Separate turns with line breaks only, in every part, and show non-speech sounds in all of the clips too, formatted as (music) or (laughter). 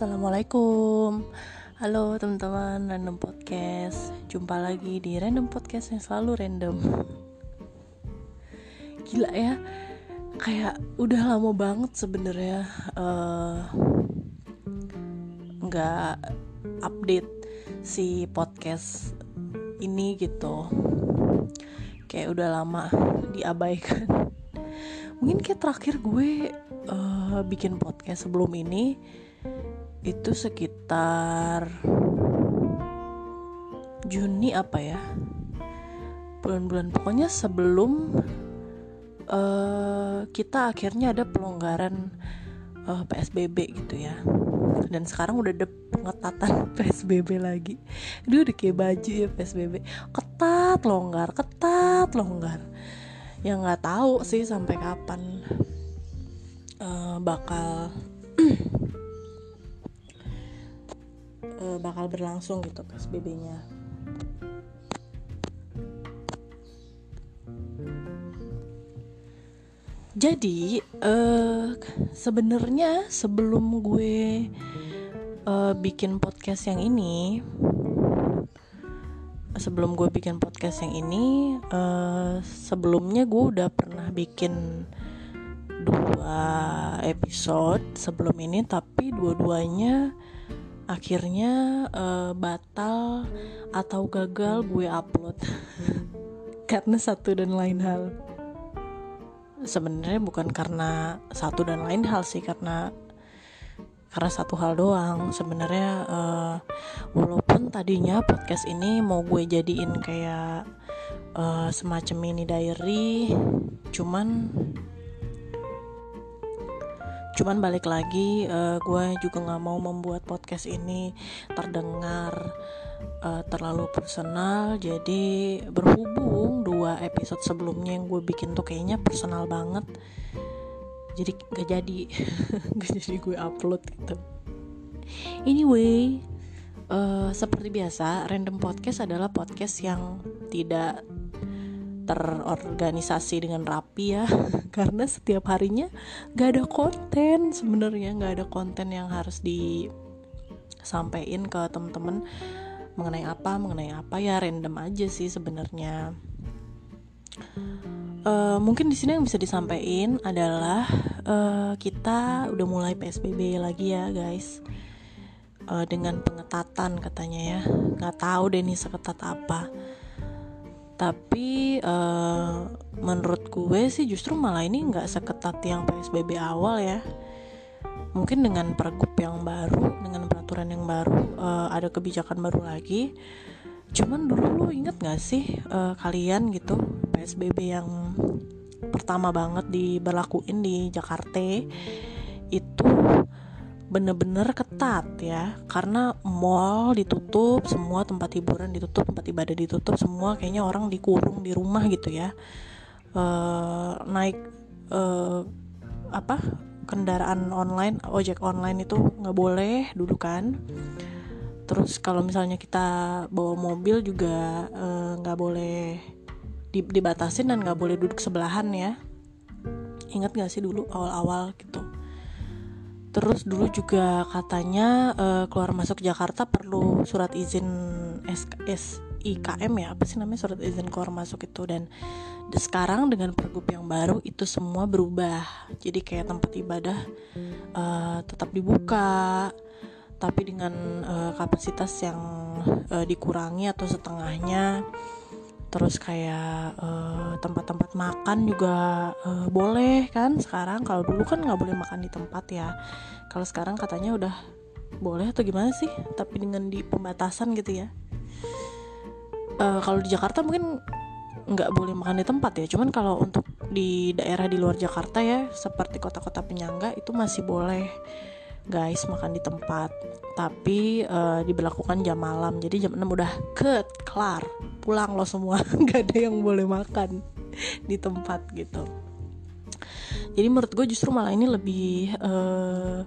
Assalamualaikum. Halo teman-teman Random Podcast. Jumpa lagi di Random Podcast yang selalu random. Gila ya. Kayak udah lama banget sebenarnya uh, Nggak update si podcast ini gitu. Kayak udah lama diabaikan. Mungkin kayak terakhir gue uh, bikin podcast sebelum ini itu sekitar Juni apa ya? Bulan-bulan. Pokoknya sebelum uh, kita akhirnya ada pelonggaran uh, eh, PSBB gitu ya. Dan sekarang udah ada pengetatan (laughs) PSBB lagi. Aduh udah kayak baju ya PSBB ketat longgar ketat longgar. Yang nggak tahu sih sampai kapan uh, bakal (clears throat) uh, bakal berlangsung gitu PSBB-nya. Jadi uh, sebenarnya sebelum gue uh, bikin podcast yang ini, sebelum gue bikin podcast yang ini, uh, sebelumnya gue udah pernah bikin dua episode sebelum ini, tapi dua-duanya akhirnya uh, batal atau gagal gue upload. (laughs) Karena satu dan lain hal. Sebenarnya bukan karena satu dan lain hal sih karena karena satu hal doang. Sebenarnya uh, walaupun tadinya podcast ini mau gue jadiin kayak uh, semacam mini diary cuman cuman balik lagi uh, gue juga nggak mau membuat podcast ini terdengar uh, terlalu personal. Jadi berhubung dua episode sebelumnya yang gue bikin tuh kayaknya personal banget jadi gak jadi. (laughs) Gak jadi gue upload gitu. Anyway uh, seperti biasa random podcast adalah podcast yang tidak terorganisasi dengan rapi ya. (laughs) Karena setiap harinya gak ada konten sebenarnya gak ada konten yang harus disampaikan ke temen-temen mengenai apa mengenai apa. Ya random aja sih sebenarnya. Uh, mungkin di sini yang bisa disampaikan adalah uh, kita udah mulai psbb lagi ya guys. Uh, dengan pengetatan katanya ya. Nggak tahu deh nih seketat apa tapi uh, menurut gue sih justru malah ini nggak seketat yang psbb awal ya. Mungkin dengan pergub yang baru dengan peraturan yang baru uh, ada kebijakan baru lagi. Cuman dulu lo inget gak sih uh, kalian gitu psbb yang pertama banget diberlakuin di Jakarta itu bener-bener ketat ya. Karena mall ditutup semua tempat hiburan ditutup tempat ibadah ditutup semua kayaknya orang dikurung di rumah gitu ya. Uh, naik uh, apa kendaraan online ojek online itu nggak boleh dulu kan. Terus kalau misalnya kita bawa mobil juga eh, nggak uh, boleh dibatasin dan nggak boleh duduk sebelahan ya. Ingat gak sih dulu awal-awal gitu Terus dulu juga katanya uh, keluar masuk Jakarta perlu surat izin SKS ya apa sih namanya surat izin keluar masuk itu. Dan sekarang dengan pergub yang baru itu semua berubah. Jadi kayak tempat ibadah uh, tetap dibuka tapi dengan uh, kapasitas yang uh, dikurangi atau setengahnya terus kayak tempat-tempat uh, makan juga uh, boleh kan sekarang. Kalau dulu kan nggak boleh makan di tempat ya. Kalau sekarang katanya udah boleh atau gimana sih? Tapi dengan di pembatasan gitu ya. Uh, kalau di Jakarta mungkin nggak boleh makan di tempat ya. Cuman kalau untuk di daerah di luar Jakarta ya seperti kota-kota penyangga itu masih boleh guys makan di tempat. Tapi uh, diberlakukan jam malam. Jadi jam 6 udah cut kelar. Pulang lo semua. (laughs) Nggak ada yang boleh makan di tempat gitu. Jadi menurut gue justru malah ini lebih uh,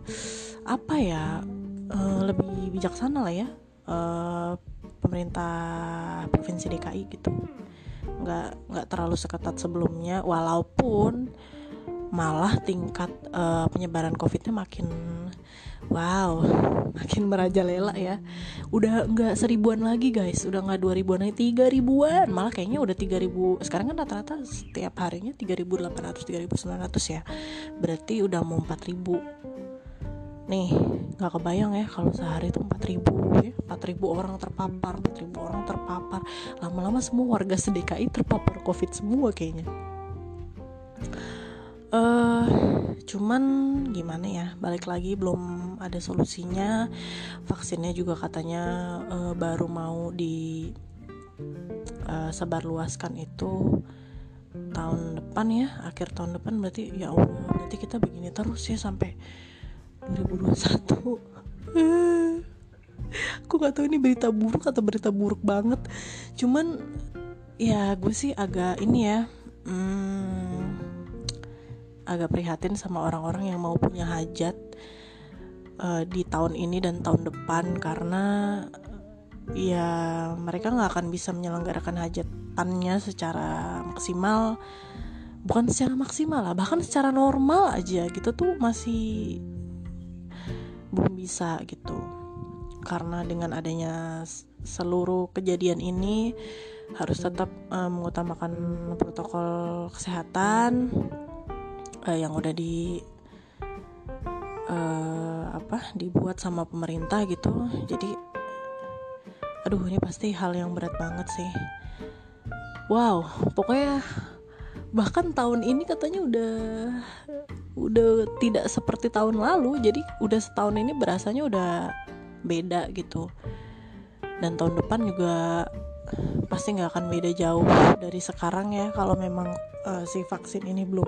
apa ya uh, lebih bijaksana lah ya. Uh, pemerintah provinsi DKI gitu. Nggak nggak terlalu seketat sebelumnya. Walaupun malah tingkat uh, penyebaran covidnya makin Wow, makin merajalela ya. Udah nggak seribuan lagi guys, udah nggak dua ribuan lagi, tiga ribuan. Malah kayaknya udah tiga ribu. Sekarang kan rata-rata setiap harinya tiga ribu delapan ratus, tiga ribu sembilan ratus ya. Berarti udah mau empat ribu. Nih, nggak kebayang ya kalau sehari itu empat ribu ya, ribu orang terpapar, empat ribu orang terpapar. Lama-lama semua warga sedekai terpapar covid semua kayaknya uh, cuman gimana ya balik lagi belum ada solusinya. Vaksinnya juga katanya uh, baru mau di uh, sebarluaskan itu tahun depan ya akhir tahun depan. Berarti ya Allah berarti kita begini terus ya sampai 2021 (laughs) aku gak tahu ini berita buruk atau berita buruk banget. Cuman ya gue sih agak ini ya hmm, agak prihatin sama orang-orang yang mau punya hajat uh, di tahun ini dan tahun depan karena ya mereka nggak akan bisa menyelenggarakan hajatannya secara maksimal bukan secara maksimal lah bahkan secara normal aja gitu tuh masih belum bisa gitu. Karena dengan adanya seluruh kejadian ini harus tetap uh, mengutamakan protokol kesehatan uh, yang udah di uh, apa dibuat sama pemerintah gitu. Jadi aduh ini pasti hal yang berat banget sih. Wow pokoknya bahkan tahun ini katanya udah udah tidak seperti tahun lalu. Jadi udah setahun ini berasanya udah beda gitu. Dan tahun depan juga pasti nggak akan beda jauh dari sekarang ya kalau memang uh, si vaksin ini belum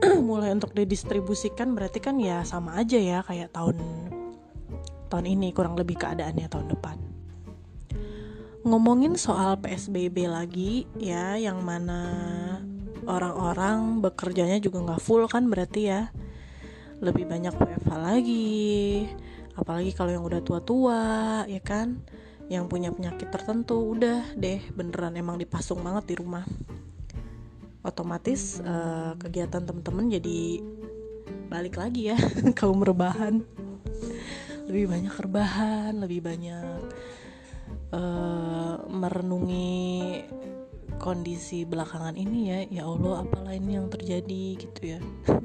(clears throat) mulai untuk didistribusikan berarti kan ya sama aja ya kayak tahun tahun ini kurang lebih keadaannya tahun depan. Ngomongin soal PSBB lagi ya yang mana orang-orang bekerjanya juga nggak full kan berarti ya. Lebih banyak WFH lagi apalagi kalau yang udah tua-tua ya kan? Yang punya penyakit tertentu udah deh beneran emang dipasung banget di rumah otomatis uh, kegiatan teman-teman jadi balik lagi ya (laughs) kaum rebahan. Lebih banyak rebahan lebih banyak uh, merenungi kondisi belakangan ini ya. Ya Allah apalah ini yang terjadi gitu ya. (laughs)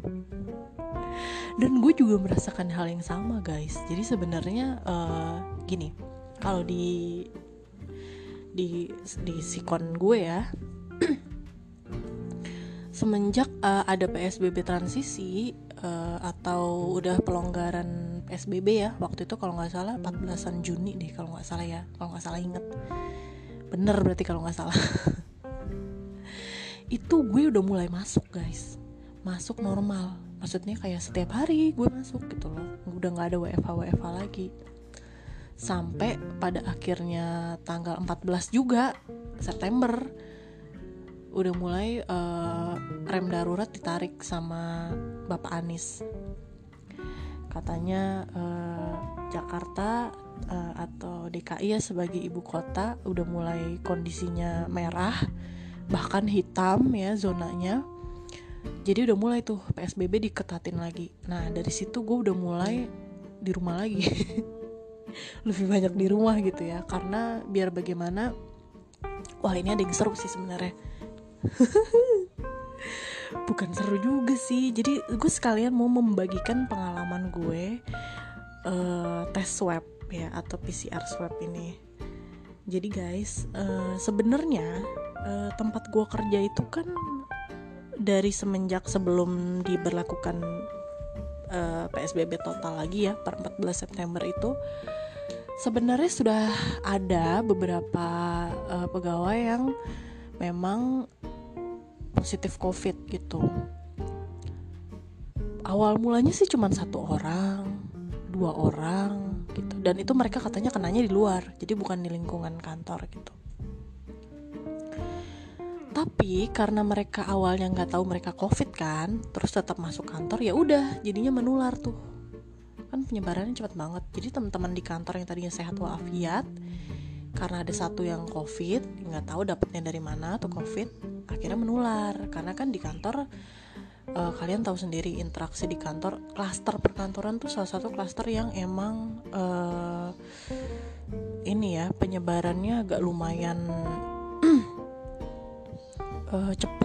Dan gue juga merasakan hal yang sama guys. Jadi sebenarnya uh, gini kalau di di di sikon gue ya (clears throat) semenjak uh, ada PSBB transisi uh, atau udah pelonggaran PSBB ya waktu itu kalau nggak salah 14an Juni deh kalau nggak salah ya kalau nggak salah inget. Bener berarti kalau nggak salah. (laughs) Itu gue udah mulai masuk guys. Masuk normal. Maksudnya kayak setiap hari gue masuk gitu loh. Udah nggak ada WFH WFH lagi. Sampai pada akhirnya tanggal 14 juga September udah mulai uh, rem darurat ditarik sama Bapak Anies. Katanya uh, Jakarta uh, atau DKI ya sebagai ibu kota udah mulai kondisinya merah bahkan hitam ya zonanya. Jadi udah mulai tuh PSBB diketatin lagi. Nah dari situ gue udah mulai di rumah lagi. (laughs) Lebih banyak di rumah gitu ya karena biar bagaimana wah ini ada yang seru sih sebenarnya (laughs) bukan seru juga sih. Jadi gue sekalian mau membagikan pengalaman gue uh, tes swab ya atau PCR swab ini. Jadi guys uh, sebenarnya uh, tempat gue kerja itu kan dari semenjak sebelum diberlakukan uh, PSBB total lagi ya per 14 September itu sebenarnya sudah ada beberapa uh, pegawai yang memang positif covid gitu. Awal mulanya sih cuma satu orang dua orang gitu. Dan itu mereka katanya kenanya di luar jadi bukan di lingkungan kantor gitu. Tapi karena mereka awalnya nggak tahu mereka covid kan terus tetap masuk kantor ya udah jadinya menular tuh. Kan penyebarannya cepat banget. Jadi teman-teman di kantor yang tadinya sehat walafiat karena ada satu yang covid nggak tahu dapetnya dari mana tuh covid akhirnya menular. Karena kan di kantor uh, kalian tahu sendiri interaksi di kantor klaster perkantoran tuh salah satu klaster yang emang uh, ini ya penyebarannya agak lumayan uh, (clears throat) cepet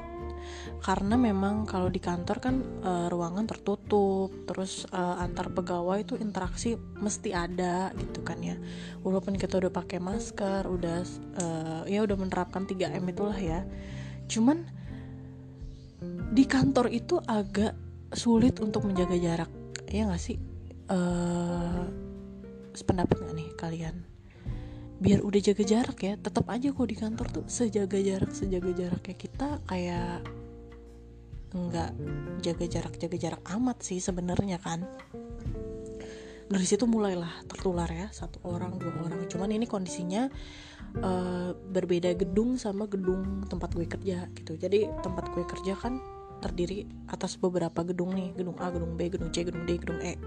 karena memang kalau di kantor kan uh, ruangan tertutup terus uh, antar pegawai itu interaksi mesti ada gitu kan ya. Walaupun kita udah pakai masker udah uh, ya udah menerapkan 3M itulah ya. Cuman di kantor itu agak sulit untuk menjaga jarak ya nggak sih? Uh, sependapat nggak nih kalian? Biar udah jaga jarak ya tetap aja kok di kantor tuh sejaga jarak sejaga jaraknya kita kayak nggak jaga jarak jaga jarak amat sih sebenarnya kan. Dari situ mulailah tertular ya satu orang dua orang. Cuman ini kondisinya uh, berbeda gedung sama gedung tempat gue kerja gitu. Jadi tempat gue kerja kan terdiri atas beberapa gedung nih gedung A gedung B gedung C gedung D gedung E.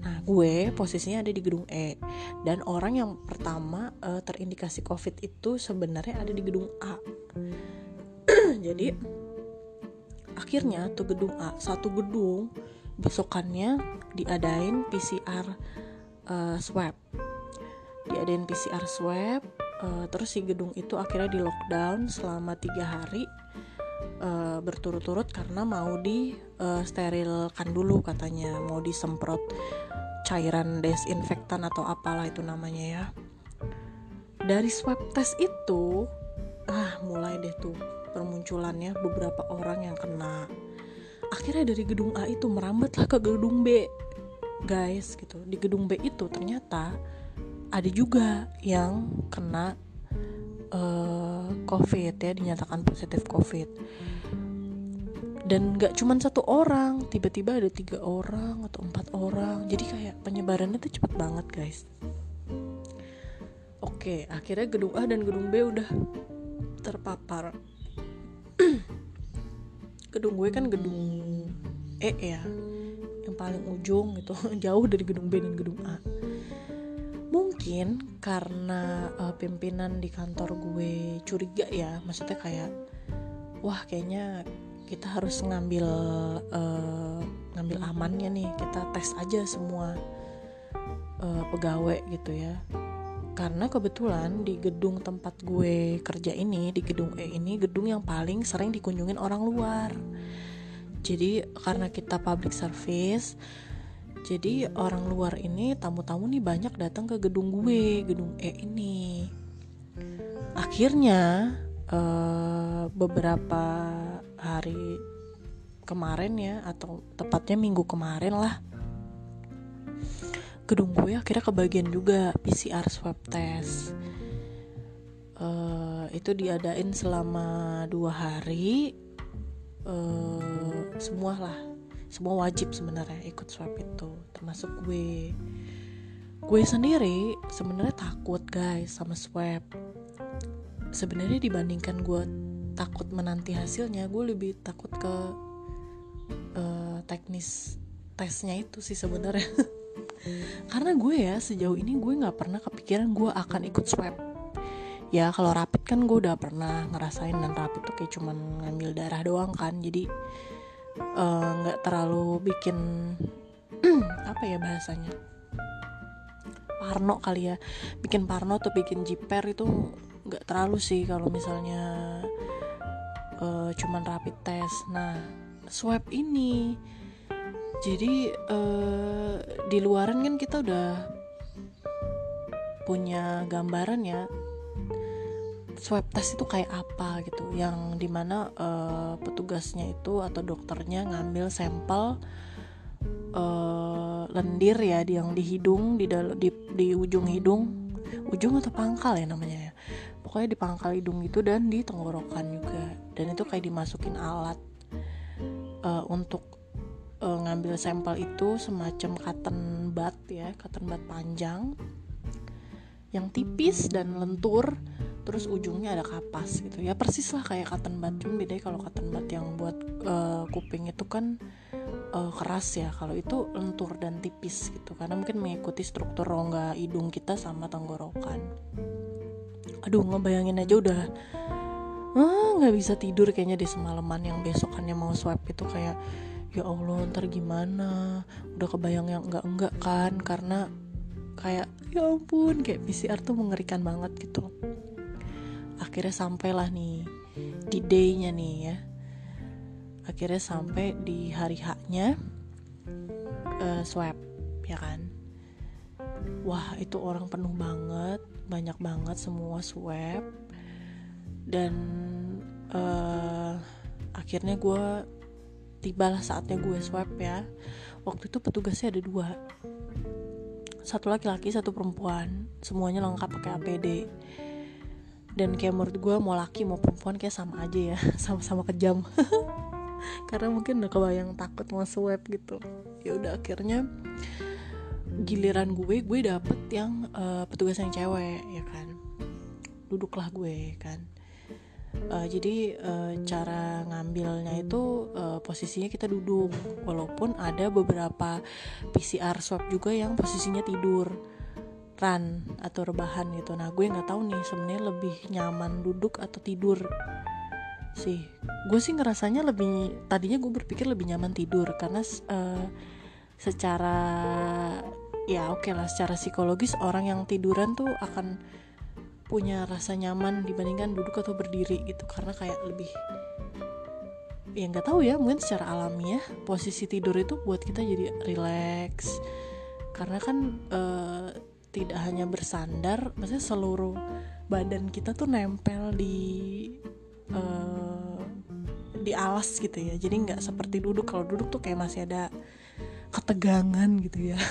Nah gue posisinya ada di gedung E. Dan orang yang pertama uh, terindikasi covid itu sebenarnya ada di gedung A. (clears throat) Jadi akhirnya tuh gedung A satu gedung besokannya diadain PCR uh, eh, swab. Diadain PCR swab uh, terus si gedung itu akhirnya di lockdown selama tiga hari uh, berturut-turut karena mau di uh, sterilkan dulu katanya mau disemprot cairan desinfektan atau apalah itu namanya ya. Dari swab test itu ah mulai deh tuh permunculannya beberapa orang yang kena. Akhirnya dari gedung A itu merambatlah ke gedung B. Guys gitu. Di gedung B itu ternyata ada juga yang kena uh, covid ya dinyatakan positif covid. Dan gak cuma satu orang tiba-tiba ada tiga orang atau empat orang. Jadi kayak penyebarannya tuh cepet banget guys. Oke akhirnya gedung A dan gedung B udah terpapar (clears throat) gedung gue kan gedung E ya yang paling ujung gitu (laughs) jauh dari gedung B dan gedung A. Mungkin karena uh, pimpinan di kantor gue curiga ya maksudnya kayak wah kayaknya kita harus ngambil uh, ngambil amannya nih kita tes aja semua uh, pegawai gitu ya karena kebetulan di gedung tempat gue kerja ini di gedung E ini gedung yang paling sering dikunjungin orang luar. Jadi karena kita public service jadi orang luar ini tamu-tamu nih banyak datang ke gedung gue gedung E ini. Akhirnya uh, beberapa hari kemarin ya atau tepatnya minggu kemarin lah gedung gue akhirnya kebagian juga PCR swab test. Uh, itu diadain selama dua hari. Uh, semua lah semua wajib sebenarnya ikut swab itu termasuk gue. Gue sendiri sebenarnya takut guys sama swab. Sebenarnya dibandingkan gue takut menanti hasilnya gue lebih takut ke uh, teknis tesnya itu sih sebenarnya (laughs) karena gue ya sejauh ini gue nggak pernah kepikiran gue akan ikut swab. Ya kalau rapid kan gue udah pernah ngerasain dan rapid tuh kayak cuman ngambil darah doang kan. Jadi eh, nggak uh, terlalu bikin (clears throat) apa ya bahasanya? Parno kali ya. Bikin parno atau bikin jiper itu nggak terlalu sih kalau misalnya uh, cuman rapid test. Nah swab ini jadi uh, di luaran kan kita udah punya gambaran ya swab test itu kayak apa gitu. Yang di mana uh, petugasnya itu atau dokternya ngambil sampel uh, lendir ya yang di hidung di, di di ujung hidung. Ujung atau pangkal ya namanya ya. Pokoknya di pangkal hidung itu dan di tenggorokan juga. Dan itu kayak dimasukin alat uh, untuk uh, ngambil sampel itu semacam cotton bud ya cotton bud panjang yang tipis dan lentur terus ujungnya ada kapas gitu. Ya persis lah kayak cotton bud cuma beda kalau cotton bud yang buat uh, kuping itu kan uh, keras ya. Kalau itu lentur dan tipis gitu karena mungkin mengikuti struktur rongga hidung kita sama tenggorokan. Aduh ngebayangin aja udah ah nggak bisa tidur kayaknya di semalaman yang besokannya mau swab itu kayak ya allah ntar gimana? Udah kebayang yang enggak enggak kan? Karena kayak ya ampun kayak PCR tuh mengerikan banget gitu. Akhirnya sampailah nih di day-nya nih ya. Akhirnya sampai di hari haknya uh, swab ya kan? Wah itu orang penuh banget banyak banget semua swab. Dan uh, akhirnya gue tibalah saatnya gue swab ya. Waktu itu petugasnya ada dua. Satu laki-laki satu perempuan. Semuanya lengkap pakai APD dan kayak menurut gue mau laki mau perempuan kayak sama aja ya. (laughs) Sama-sama kejam. (laughs) Karena mungkin udah kebayang takut mau swab gitu. Ya udah akhirnya giliran gue gue dapet yang uh, petugas yang cewek ya kan. Duduklah gue kan uh, jadi uh, cara ngambilnya itu uh, posisinya kita duduk. Walaupun ada beberapa PCR swab juga yang posisinya tidur run atau rebahan gitu. Nah gue nggak tahu nih sebenarnya lebih nyaman duduk atau tidur sih. Gue sih ngerasanya lebih tadinya gue berpikir lebih nyaman tidur karena uh, secara ya oke okay lah secara psikologis orang yang tiduran tuh akan punya rasa nyaman dibandingkan duduk atau berdiri gitu. Karena kayak lebih ya nggak tahu ya mungkin secara alami ya posisi tidur itu buat kita jadi relax. Karena kan uh, tidak hanya bersandar maksudnya seluruh badan kita tuh nempel di uh, di alas gitu ya. Jadi nggak seperti duduk. Kalau duduk tuh kayak masih ada ketegangan gitu ya. (laughs)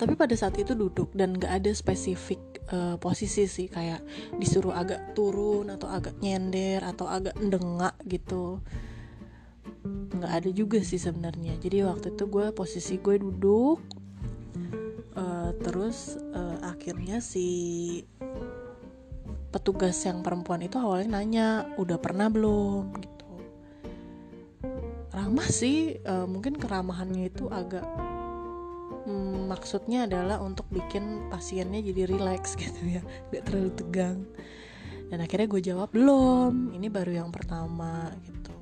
Tapi pada saat itu duduk dan nggak ada spesifik uh, posisi sih kayak disuruh agak turun atau agak nyender atau agak ndengak gitu. Nggak ada juga sih sebenarnya. Jadi waktu itu gue posisi gue duduk uh, terus uh, akhirnya si petugas yang perempuan itu awalnya nanya udah pernah belum? Gitu. Ramah sih uh, mungkin keramahannya itu agak hmm, maksudnya adalah untuk bikin pasiennya jadi relax (laughs) gitu ya gak terlalu tegang. Dan akhirnya gue jawab belum ini baru yang pertama gitu.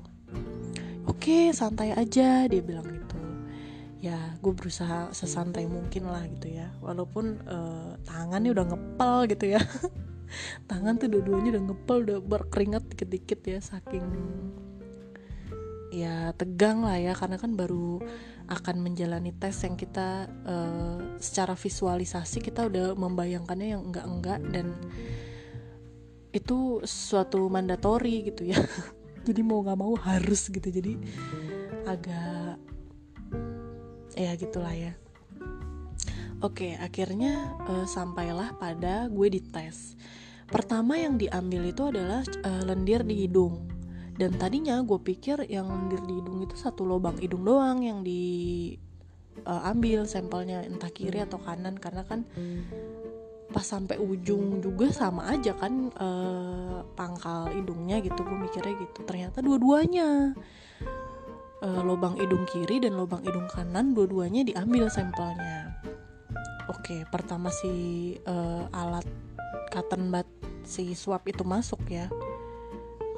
Oke santai aja dia bilang gitu. Ya gue berusaha sesantai mungkin lah gitu ya. Walaupun uh, tangannya udah ngepel gitu ya. (laughs) Tangan tuh dua-duanya udah ngepel udah berkeringat dikit-dikit ya saking ya tegang lah ya. Karena kan baru akan menjalani tes yang kita uh, secara visualisasi kita udah membayangkannya yang enggak-enggak dan itu suatu mandatori gitu ya. (laughs) Jadi mau nggak mau harus gitu. Jadi agak ya gitulah ya. Oke akhirnya uh, sampailah pada gue dites. Pertama yang diambil itu adalah uh, lendir di hidung dan tadinya gue pikir yang lendir di hidung itu satu lubang hidung doang yang diambil uh, sampelnya entah kiri atau kanan. Karena kan pas sampai ujung juga sama aja kan uh, pangkal hidungnya gitu. Gue mikirnya gitu. Ternyata dua-duanya uh, lubang hidung kiri dan lubang hidung kanan dua-duanya diambil sampelnya. Oke pertama si uh, alat cotton bud si swab itu masuk ya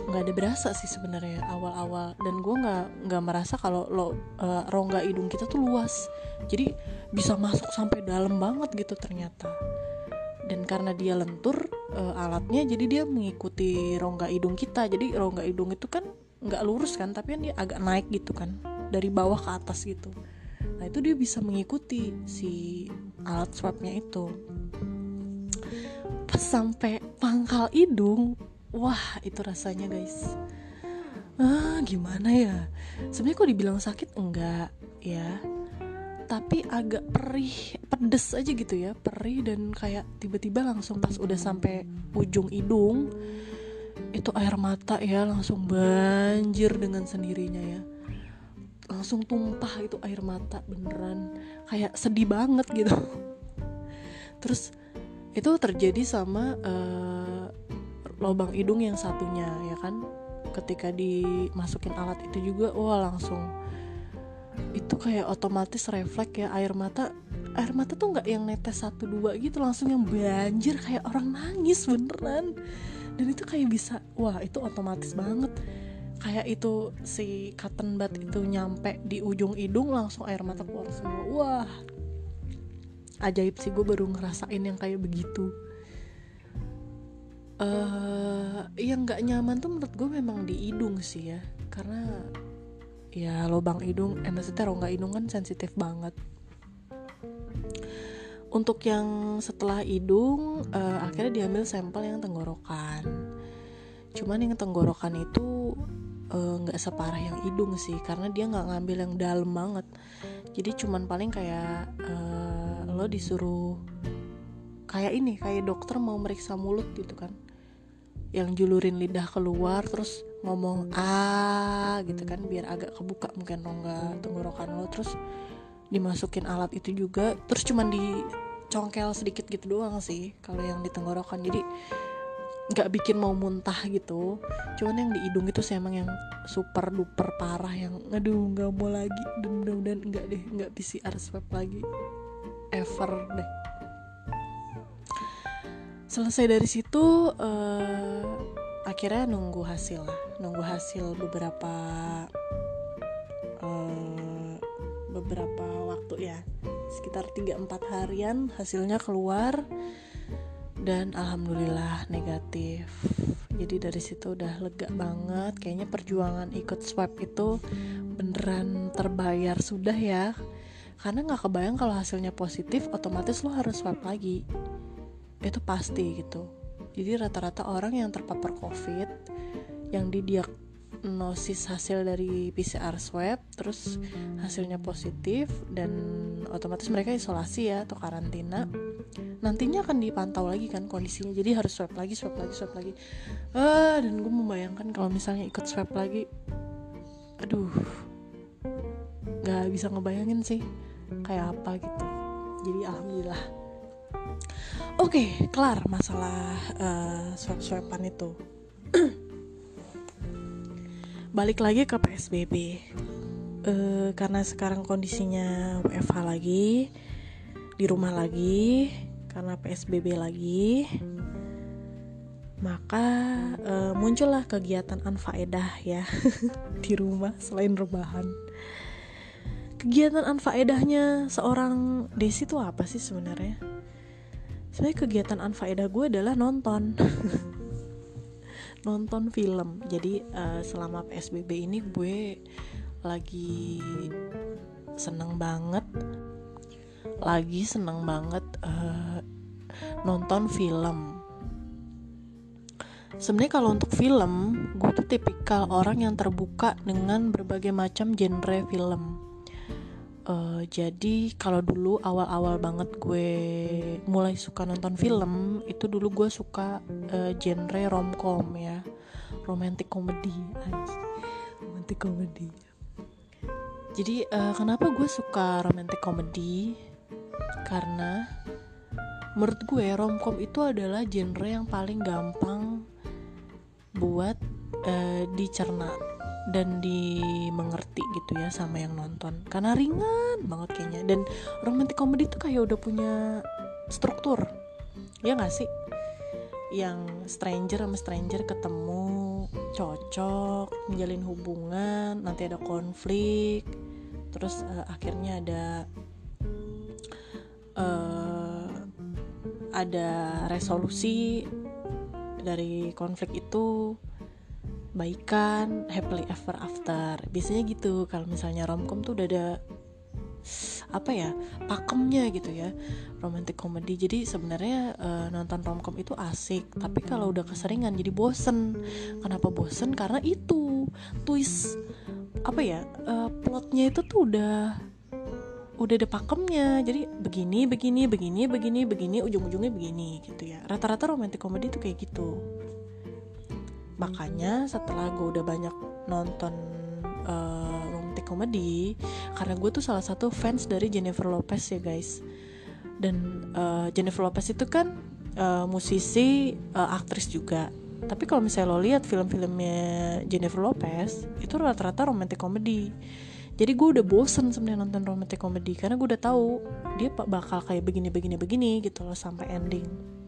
nggak ada berasa sih sebenarnya awal-awal. Dan gue nggak nggak merasa kalau lo uh, rongga hidung kita tuh luas. Jadi bisa masuk sampai dalam banget gitu ternyata. Dan karena dia lentur uh, alatnya jadi dia mengikuti rongga hidung kita. Jadi rongga hidung itu kan nggak lurus kan tapi kan dia agak naik gitu kan dari bawah ke atas gitu. Nah itu dia bisa mengikuti si alat swabnya itu. Sampai pangkal hidung wah itu rasanya guys. Ah gimana ya? Sebenarnya kok dibilang sakit enggak ya. Tapi agak perih pedes aja gitu ya perih dan kayak tiba-tiba langsung pas udah sampai ujung hidung itu air mata ya langsung banjir dengan sendirinya ya. Langsung tumpah itu air mata beneran. Kayak sedih banget gitu. Terus itu terjadi sama uh, lubang hidung yang satunya ya kan? Ketika dimasukin alat itu juga wah langsung. Itu kayak otomatis refleks ya air mata air mata tuh nggak yang netes satu dua gitu langsung yang banjir kayak orang nangis beneran. Dan itu kayak bisa wah itu otomatis banget. Kayak itu si cotton bud itu nyampe di ujung hidung langsung air mata keluar semua. Wah ajaib sih gue baru ngerasain yang kayak begitu uh, yang nggak nyaman tuh menurut gue memang di hidung sih ya. Karena ya lubang hidung eh maksudnya rongga hidung kan sensitif banget. Untuk yang setelah hidung uh, akhirnya diambil sampel yang tenggorokan. Cuman yang tenggorokan itu eh, nggak uh, separah yang hidung sih karena dia nggak ngambil yang dalam banget. Jadi cuman paling kayak uh, lo disuruh kayak ini kayak dokter mau meriksa mulut gitu kan yang julurin lidah keluar terus ngomong ah gitu kan biar agak kebuka mungkin rongga tenggorokan lo terus dimasukin alat itu juga terus cuman dicongkel sedikit gitu doang sih kalau yang di tenggorokan. Jadi nggak bikin mau muntah gitu. Cuman yang di hidung itu sih emang yang super duper parah yang aduh nggak mau lagi dan mudah-mudahan nggak deh nggak PCR swab lagi ever deh selesai dari situ uh, akhirnya nunggu hasil lah. Nunggu hasil beberapa uh, beberapa waktu ya. Sekitar 3-4 harian hasilnya keluar dan alhamdulillah negatif. Jadi dari situ udah lega banget. Kayaknya perjuangan ikut swab itu beneran terbayar sudah ya. Karena nggak kebayang kalau hasilnya positif otomatis lo harus swab lagi itu pasti gitu. Jadi rata-rata orang yang terpapar covid yang didiag nosis hasil dari PCR swab terus hasilnya positif dan otomatis mereka isolasi ya atau karantina nantinya akan dipantau lagi kan kondisinya. Jadi harus swab lagi swab lagi swab lagi. Ah dan gue membayangkan kalau misalnya ikut swab lagi aduh nggak bisa ngebayangin sih kayak apa gitu. Jadi alhamdulillah oke okay, kelar masalah uh, swab swaban itu. (clears throat) Balik lagi ke PSBB uh, eh, karena sekarang kondisinya WFH lagi di rumah lagi karena PSBB lagi maka uh, muncullah kegiatan anfaedah ya (laughs) di rumah selain rebahan. Kegiatan anfaedahnya seorang Desi itu apa sih sebenarnya sebenarnya kegiatan anfaedah gue adalah nonton. (laughs) Nonton film. Jadi uh, selama psbb ini gue lagi seneng banget lagi seneng banget uh, nonton film. Sebenarnya kalau untuk film gue tuh tipikal orang yang terbuka dengan berbagai macam genre film Uh, jadi kalau dulu awal-awal banget gue mulai suka nonton film itu dulu gue suka uh, genre romcom ya. Romantic comedy romantic comedy. Jadi uh, kenapa gue suka romantic comedy? Karena menurut gue romcom itu adalah genre yang paling gampang buat uh, dicerna dan dimengerti gitu ya sama yang nonton. Karena ringan banget kayaknya. Dan romantic comedy tuh kayak udah punya struktur. Ya gak sih? Yang stranger sama stranger ketemu cocok menjalin hubungan nanti ada konflik terus uh, akhirnya ada uh, ada resolusi dari konflik itu baikan happily ever after. Biasanya gitu kalau misalnya romcom tuh udah ada apa ya pakemnya gitu ya romantic comedy. Jadi sebenarnya uh, nonton romcom itu asik tapi kalau udah keseringan jadi bosen. Kenapa bosen? Karena itu twist apa ya uh, plotnya itu tuh udah udah ada pakemnya. Jadi begini begini begini begini begini ujung-ujungnya begini gitu ya. Rata-rata romantic comedy tuh kayak gitu makanya setelah gue udah banyak nonton uh, romantic comedy karena gue tuh salah satu fans dari Jennifer Lopez ya guys. Dan uh, Jennifer Lopez itu kan uh, musisi uh, aktris juga. Tapi kalau misalnya lo lihat film-filmnya Jennifer Lopez itu rata-rata romantic comedy. Jadi gue udah bosen sebenarnya nonton romantic comedy karena gue udah tahu dia bakal kayak begini begini begini gitu loh sampai ending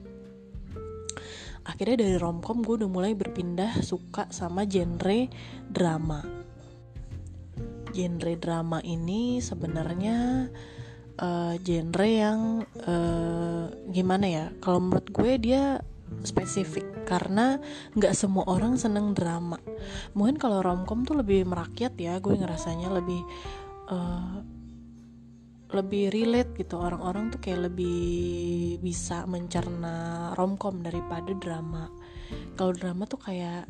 akhirnya dari romcom gue udah mulai berpindah suka sama genre drama. Genre drama ini sebenarnya uh, genre yang uh, gimana ya kalau menurut gue dia spesifik karena nggak semua orang seneng drama. Mungkin kalau romcom tuh lebih merakyat ya gue ngerasanya lebih uh, lebih relate gitu. Orang-orang tuh kayak lebih bisa mencerna romcom daripada drama. Kalau drama tuh kayak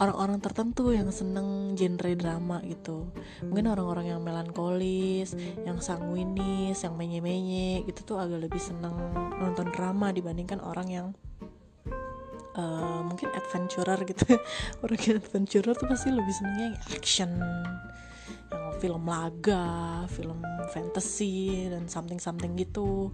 orang-orang tertentu yang seneng genre drama gitu. Mungkin orang-orang yang melankolis yang sanguinis yang menye-menye gitu tuh agak lebih seneng nonton drama dibandingkan orang yang uh, mungkin adventurer gitu. (laughs) Orang yang adventurer tuh pasti lebih senengnya action yang film laga film fantasy dan something something gitu.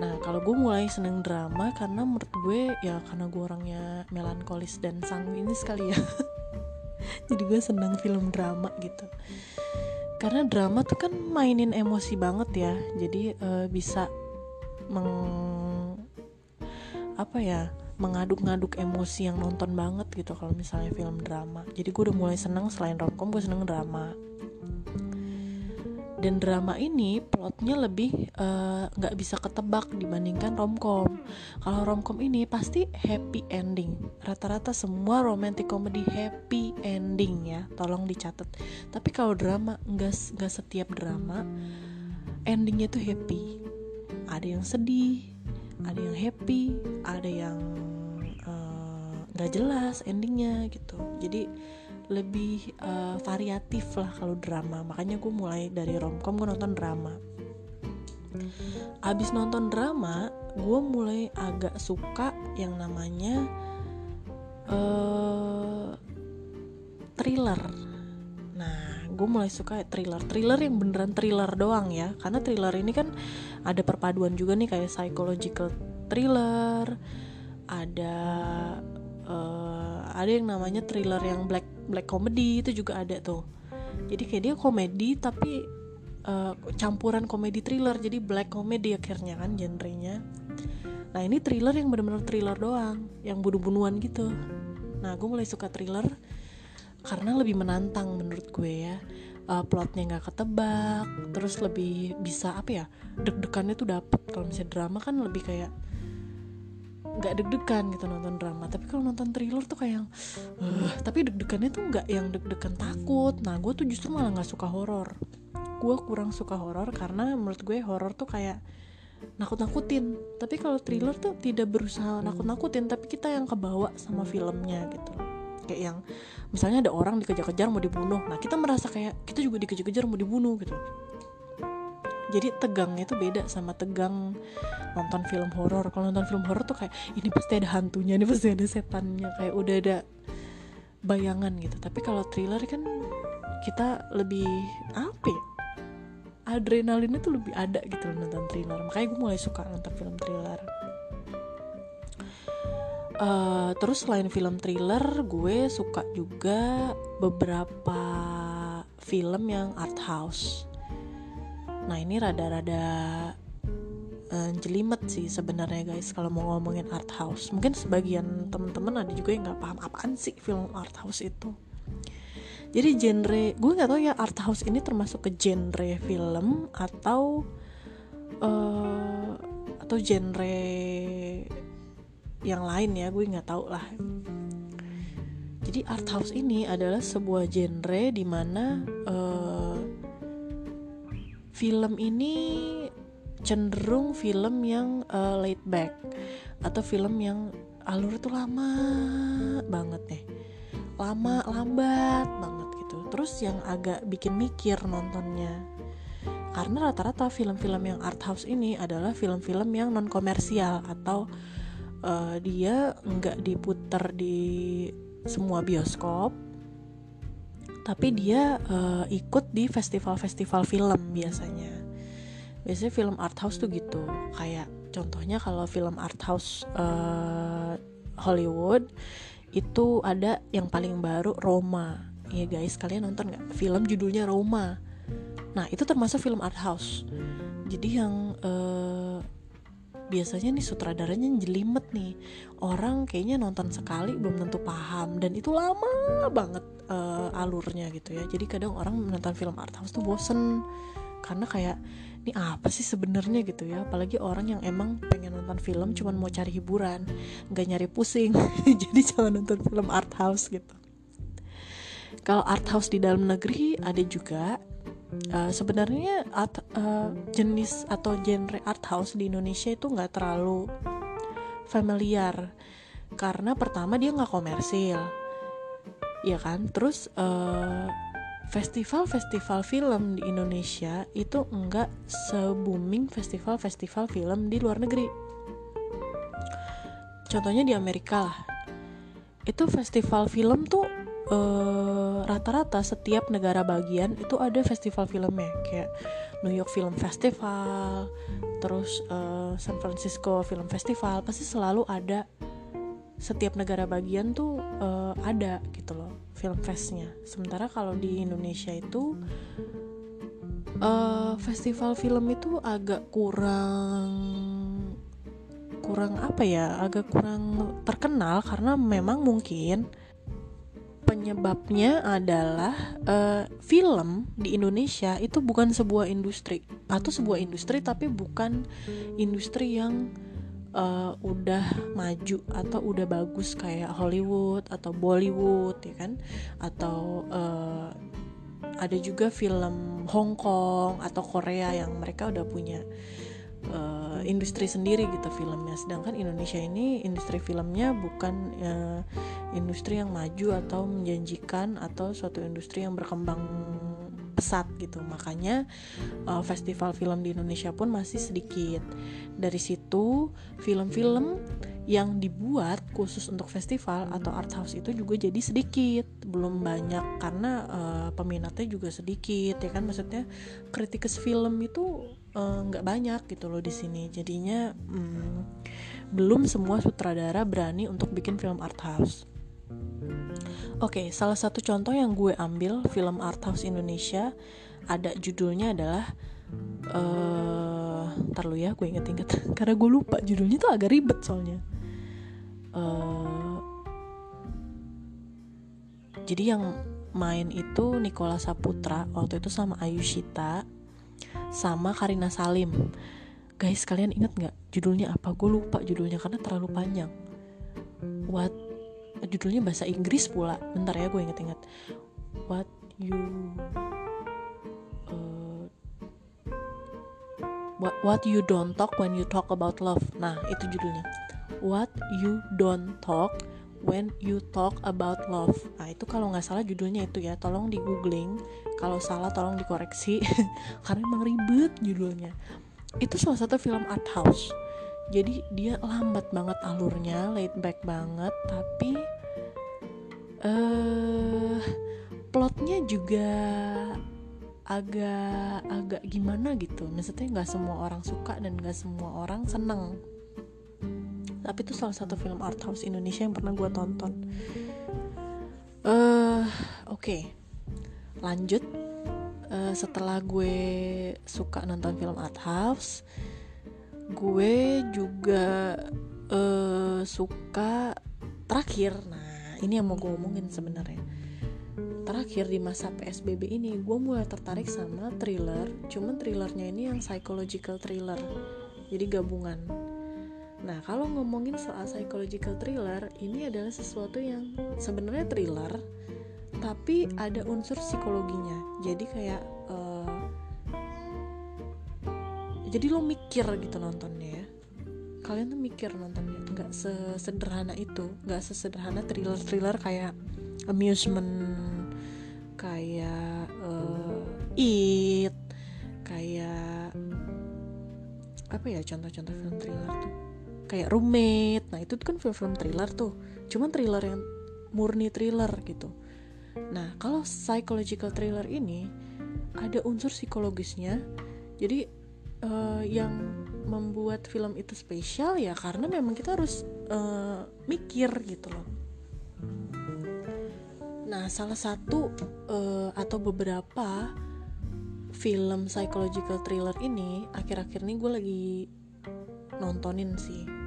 Nah kalau gue mulai seneng drama karena menurut gue ya karena gue orangnya melankolis dan sanguinis sekali ya. (laughs) Jadi gue seneng film drama gitu. Karena drama tuh kan mainin emosi banget ya. Jadi uh, bisa meng apa ya mengaduk-ngaduk emosi yang nonton banget gitu kalau misalnya film drama. Jadi gue udah mulai seneng selain romcom gue seneng drama. Dan drama ini plotnya lebih eh, nggak uh, bisa ketebak dibandingkan romcom. Kalau romcom ini pasti happy ending. Rata-rata semua romantic comedy happy ending ya tolong dicatat. Tapi kalau drama nggak nggak setiap drama endingnya tuh happy. Ada yang sedih ada yang happy ada yang nggak uh, jelas endingnya gitu. Jadi lebih uh, variatif lah kalau drama. Makanya gue mulai dari romcom gue nonton drama. Abis nonton drama gue mulai agak suka yang namanya uh, thriller. Nah gue mulai suka thriller. Thriller yang beneran thriller doang ya. Karena thriller ini kan ada perpaduan juga nih kayak psychological thriller ada uh, ada yang namanya thriller yang black black comedy itu juga ada tuh. Jadi kayak dia komedi tapi uh, campuran komedi thriller. Jadi black comedy akhirnya kan genrenya. Nah ini thriller yang benar-benar thriller doang yang bunuh-bunuhan gitu. Nah gue mulai suka thriller karena lebih menantang menurut gue ya. Uh, plotnya nggak ketebak terus lebih bisa apa ya deg-degannya tuh dapet. Kalau misalnya drama kan lebih kayak nggak deg-degan gitu nonton drama. Tapi kalau nonton thriller tuh kayak yang uh, tapi deg-degannya tuh nggak yang deg-degan takut. Nah gue tuh justru malah nggak suka horor. Gue kurang suka horor karena menurut gue horor tuh kayak nakut-nakutin. Tapi kalau thriller tuh tidak berusaha nakut-nakutin tapi kita yang kebawa sama filmnya gitu. Kayak yang misalnya ada orang dikejar-kejar mau dibunuh. Nah kita merasa kayak kita juga dikejar-kejar mau dibunuh gitu jadi tegangnya itu beda sama tegang nonton film horor. Kalau nonton film horor tuh kayak ini pasti ada hantunya ini pasti ada setannya. Kayak udah ada bayangan gitu. Tapi kalau thriller kan kita lebih apa ya adrenalinnya tuh lebih ada gitu loh nonton thriller. Makanya gue mulai suka nonton film thriller. Uh, terus selain film thriller gue suka juga beberapa film yang art house Nah ini rada-rada uh, jelimet sih sebenarnya guys kalau mau ngomongin art house. Mungkin sebagian temen-temen ada juga yang nggak paham apaan sih film art house itu. Jadi genre gue nggak tahu ya art house ini termasuk ke genre film atau uh, atau genre yang lain ya gue nggak tahu lah. Jadi art house ini adalah sebuah genre di mana uh, film ini cenderung film yang uh, laid back atau film yang alur itu lama banget nih lama lambat banget gitu. Terus yang agak bikin mikir nontonnya. Karena rata-rata film-film yang art house ini adalah film-film yang non komersial atau uh, dia nggak diputar di semua bioskop tapi dia uh, ikut di festival-festival film biasanya. Biasanya film art house tuh gitu. Kayak contohnya kalau film art house uh, Hollywood itu ada yang paling baru Roma. Ya guys kalian nonton nggak? Film judulnya Roma. Nah itu termasuk film art house. Jadi yang uh, biasanya nih sutradaranya jelimet nih. Orang kayaknya nonton sekali belum tentu paham. Dan itu lama banget uh, alurnya gitu ya. Jadi kadang orang menonton film art house tuh bosen. Karena kayak ini apa sih sebenarnya? gitu ya. Apalagi orang yang emang pengen nonton film cuman mau cari hiburan nggak nyari pusing. (laughs) Jadi jangan nonton film art house gitu. Kalau art house di dalam negeri ada juga uh, sebenarnya art, uh, jenis atau genre art house di Indonesia itu nggak terlalu familiar. Karena pertama dia nggak komersil. Ya kan? Terus uh, festival-festival film di Indonesia itu enggak se-booming festival-festival film di luar negeri. Contohnya di Amerika lah. Itu festival film tuh rata-rata uh, setiap negara bagian itu ada festival filmnya kayak New York Film Festival, terus uh, San Francisco Film Festival pasti selalu ada setiap negara bagian tuh uh, ada gitu loh film festnya. Sementara kalau di Indonesia itu uh, festival film itu agak kurang kurang apa ya agak kurang terkenal karena memang mungkin penyebabnya adalah uh, film di Indonesia itu bukan sebuah industri atau sebuah industri tapi bukan industri yang uh, udah maju atau udah bagus kayak Hollywood atau Bollywood ya kan? Atau uh, ada juga film Hong Kong atau Korea yang mereka udah punya uh, industri sendiri gitu filmnya. Sedangkan Indonesia ini industri filmnya bukan uh, industri yang maju atau menjanjikan atau suatu industri yang berkembang pesat gitu. Makanya uh, festival film di Indonesia pun masih sedikit. Dari situ film-film yang dibuat khusus untuk festival atau art house itu juga jadi sedikit. Belum banyak karena uh, peminatnya juga sedikit ya kan? Maksudnya kritikus film itu nggak uh, banyak gitu loh di sini. Jadinya um, belum semua sutradara berani untuk bikin film art house. Oke, okay, salah satu contoh yang gue ambil film art house Indonesia ada judulnya adalah uh, ntar lu ya gue inget-inget. (laughs) Karena gue lupa judulnya tuh agak ribet soalnya. Uh, jadi yang main itu Nikola Saputra waktu itu sama Ayushita sama Karina Salim. Guys kalian inget nggak judulnya apa? Gue lupa judulnya karena terlalu panjang. What judulnya bahasa Inggris pula. Bentar ya gue inget-inget what you what, what you don't talk when you talk about love. Nah itu judulnya. What you don't talk when you talk about love. Nah itu kalau nggak salah judulnya itu ya. Tolong di googling. Kalau salah tolong dikoreksi. (laughs) Karena emang ribet judulnya. Itu salah satu film art house. Jadi dia lambat banget alurnya laid back banget tapi eh uh, plotnya juga agak agak gimana gitu. Maksudnya nggak semua orang suka dan nggak semua orang seneng tapi itu salah satu film art house Indonesia yang pernah gue tonton. Uh, oke. Okay. lanjut. Uh, setelah gue suka nonton film art house gue juga uh, suka terakhir. Nah ini yang mau gue omongin sebenarnya. Terakhir di masa PSBB ini gue mulai tertarik sama thriller. Cuman thrillernya ini yang psychological thriller. Jadi gabungan nah kalau ngomongin soal psychological thriller ini adalah sesuatu yang sebenarnya thriller tapi ada unsur psikologinya. Jadi kayak uh, jadi lo mikir gitu nontonnya ya. Kalian tuh mikir nontonnya nggak sesederhana itu nggak sesederhana thriller thriller kayak amusement kayak uh, It kayak apa ya contoh-contoh film thriller tuh kayak Roommate. Nah itu kan film-film thriller tuh. Cuman thriller yang murni thriller gitu. Nah kalau psychological thriller ini ada unsur psikologisnya. Jadi uh, yang membuat film itu spesial ya karena memang kita harus uh, mikir gitu loh. Nah, salah satu uh, atau beberapa film psychological thriller ini akhir-akhir ini gue lagi nontonin sih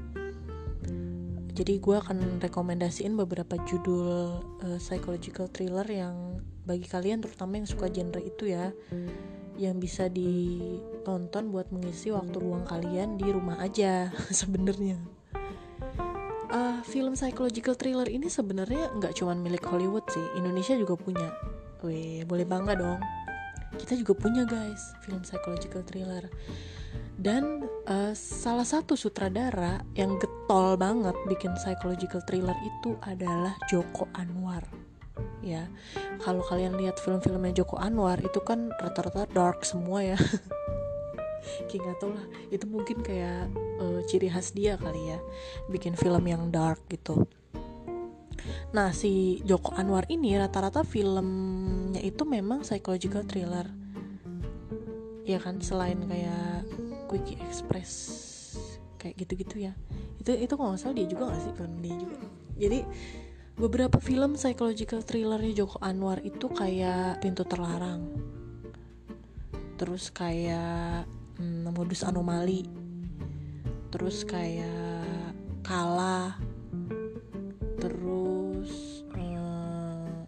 jadi gue akan rekomendasiin beberapa judul uh, psychological thriller yang bagi kalian terutama yang suka genre itu ya yang bisa ditonton buat mengisi waktu luang kalian di rumah aja (laughs) sebenarnya. Uh, film psychological thriller ini sebenarnya nggak cuma milik Hollywood sih Indonesia juga punya. Wih, boleh bangga dong. Kita juga punya guys film psychological thriller. Dan uh, salah satu sutradara yang getol banget bikin psychological thriller itu adalah Joko Anwar ya. Kalau kalian lihat film-filmnya Joko Anwar itu kan rata-rata dark semua ya. (laughs) Kayak gak lah itu mungkin kayak uh, ciri khas dia kali ya bikin film yang dark gitu. Nah si Joko Anwar ini rata-rata filmnya itu memang psychological thriller. Ya kan selain kayak Quickie Express kayak gitu-gitu ya. Itu itu kalau nggak salah dia juga nggak sih film dia juga. Jadi beberapa film psychological thrillernya Joko Anwar itu kayak Pintu Terlarang. Terus kayak hmm, modus anomali. Terus kayak Kala. Terus hmm,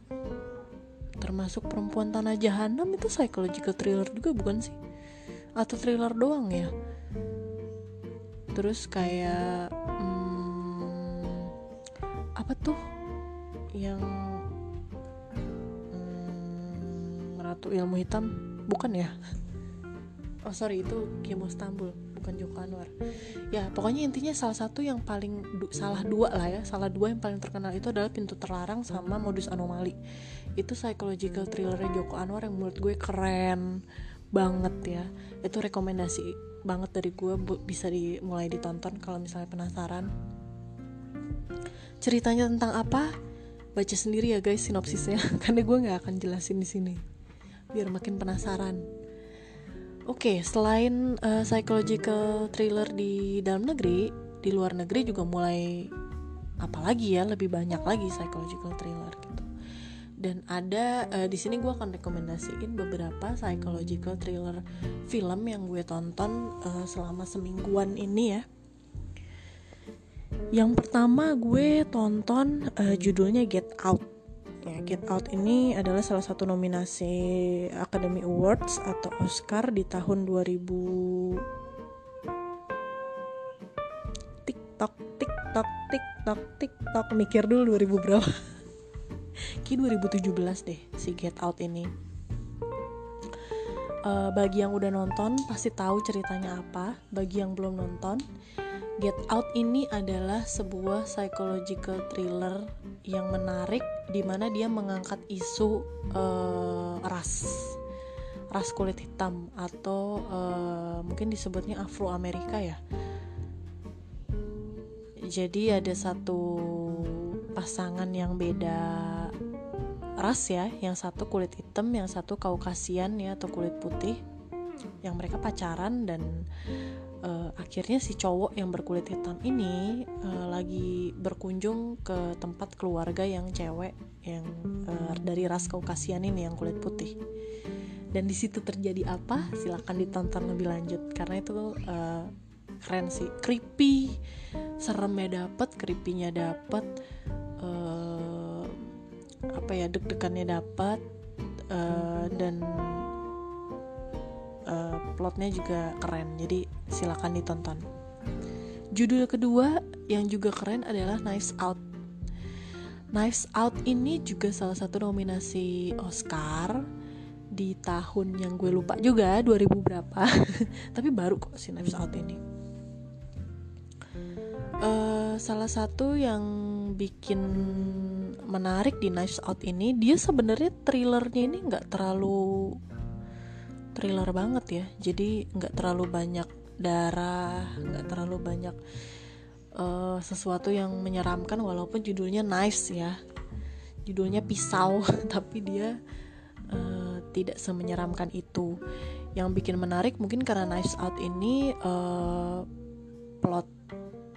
termasuk perempuan tanah jahanam itu psychological thriller juga bukan sih? Atau thriller doang ya terus kayak hmm, apa tuh yang hmm, ratu ilmu hitam? Bukan ya? Oh sorry itu Kimo Stambul bukan Joko Anwar. Ya pokoknya intinya salah satu yang paling du salah dua lah ya. Salah dua yang paling terkenal itu adalah pintu terlarang sama modus anomali. Itu psychological thrillernya Joko Anwar yang menurut gue keren banget ya. Itu rekomendasi banget dari gue bisa dimulai ditonton kalau misalnya penasaran. Ceritanya tentang apa? Baca sendiri ya guys sinopsisnya (laughs) karena gue nggak akan jelasin di sini biar makin penasaran. Oke okay, selain uh, psychological thriller di dalam negeri di luar negeri juga mulai apalagi ya? Lebih banyak lagi psychological thriller dan ada uh, di sini gue akan rekomendasiin beberapa psychological thriller film yang gue tonton uh, selama semingguan ini ya. Yang pertama gue tonton uh, judulnya Get Out. Ya Get Out ini adalah salah satu nominasi Academy Awards atau Oscar di tahun 2000 TikTok TikTok TikTok TikTok mikir dulu 2000 berapa (laughs) Ki 2017 deh si Get Out ini. Uh, bagi yang udah nonton pasti tahu ceritanya apa. Bagi yang belum nonton Get Out ini adalah sebuah psychological thriller yang menarik di mana dia mengangkat isu uh, ras. Ras kulit hitam atau uh, mungkin disebutnya Afro Amerika ya. Jadi ada satu pasangan yang beda ras ya yang satu kulit hitam yang satu kaukasian ya atau kulit putih yang mereka pacaran dan uh, akhirnya si cowok yang berkulit hitam ini uh, lagi berkunjung ke tempat keluarga yang cewek yang uh, dari ras kaukasian ini yang kulit putih. Dan di situ terjadi apa? Silahkan ditonton lebih lanjut karena itu uh, keren sih. Creepy seremnya dapet creepynya dapet apa ya deg-degannya dapat uh, dan uh, plotnya juga keren. Jadi silakan ditonton. Judul kedua yang juga keren adalah Knives Out. Knives Out ini juga salah satu nominasi Oscar di tahun yang gue lupa juga 2000 berapa. (laughs) Tapi baru kok si Knives Out ini. Uh, salah satu yang bikin menarik di Knives Out ini dia sebenarnya thrillernya ini nggak terlalu thriller banget ya. Jadi nggak terlalu banyak darah nggak terlalu banyak uh, sesuatu yang menyeramkan walaupun judulnya knives ya. Judulnya pisau (laughs) tapi dia uh, tidak semenyeramkan itu. Yang bikin menarik mungkin karena Knives Out ini uh, plot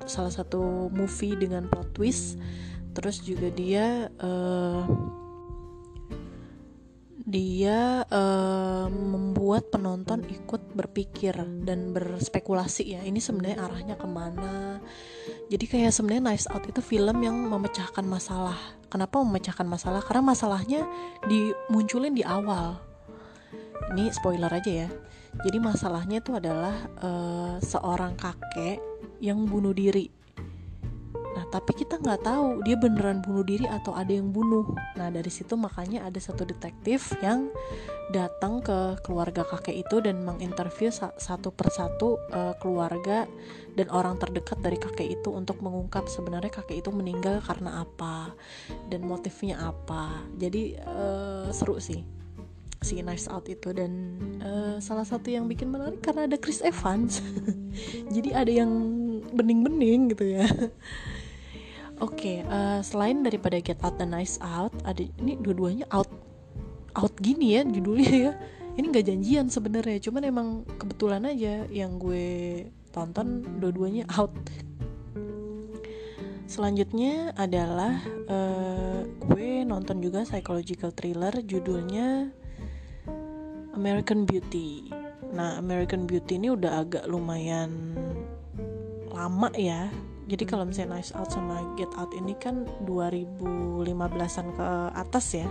salah satu movie dengan plot twist terus juga dia uh, dia uh, membuat penonton ikut berpikir dan berspekulasi ya ini sebenarnya arahnya ke mana. Jadi kayak sebenarnya Nice Out itu film yang memecahkan masalah. Kenapa memecahkan masalah? Karena masalahnya dimunculin di awal. Ini spoiler aja ya. Jadi masalahnya itu adalah uh, seorang kakek yang bunuh diri tapi kita nggak tahu dia beneran bunuh diri atau ada yang bunuh. Nah, dari situ makanya ada satu detektif yang datang ke keluarga kakek itu dan menginterview satu persatu uh, keluarga dan orang terdekat dari kakek itu untuk mengungkap sebenarnya kakek itu meninggal karena apa dan motifnya apa. Jadi uh, seru sih si Knives Out itu dan uh, salah satu yang bikin menarik karena ada Chris Evans. (laughs) Jadi ada yang bening-bening gitu ya. Oke, okay, uh, eh, selain daripada Get Out dan Nice Out, ada ini dua-duanya out out gini ya judulnya ya. Ini nggak janjian sebenarnya, cuman emang kebetulan aja yang gue tonton dua-duanya out. Selanjutnya adalah uh, gue nonton juga psychological thriller judulnya American Beauty. Nah, American Beauty ini udah agak lumayan lama ya jadi kalau misalnya Nice Out sama Get Out ini kan 2015an ke atas ya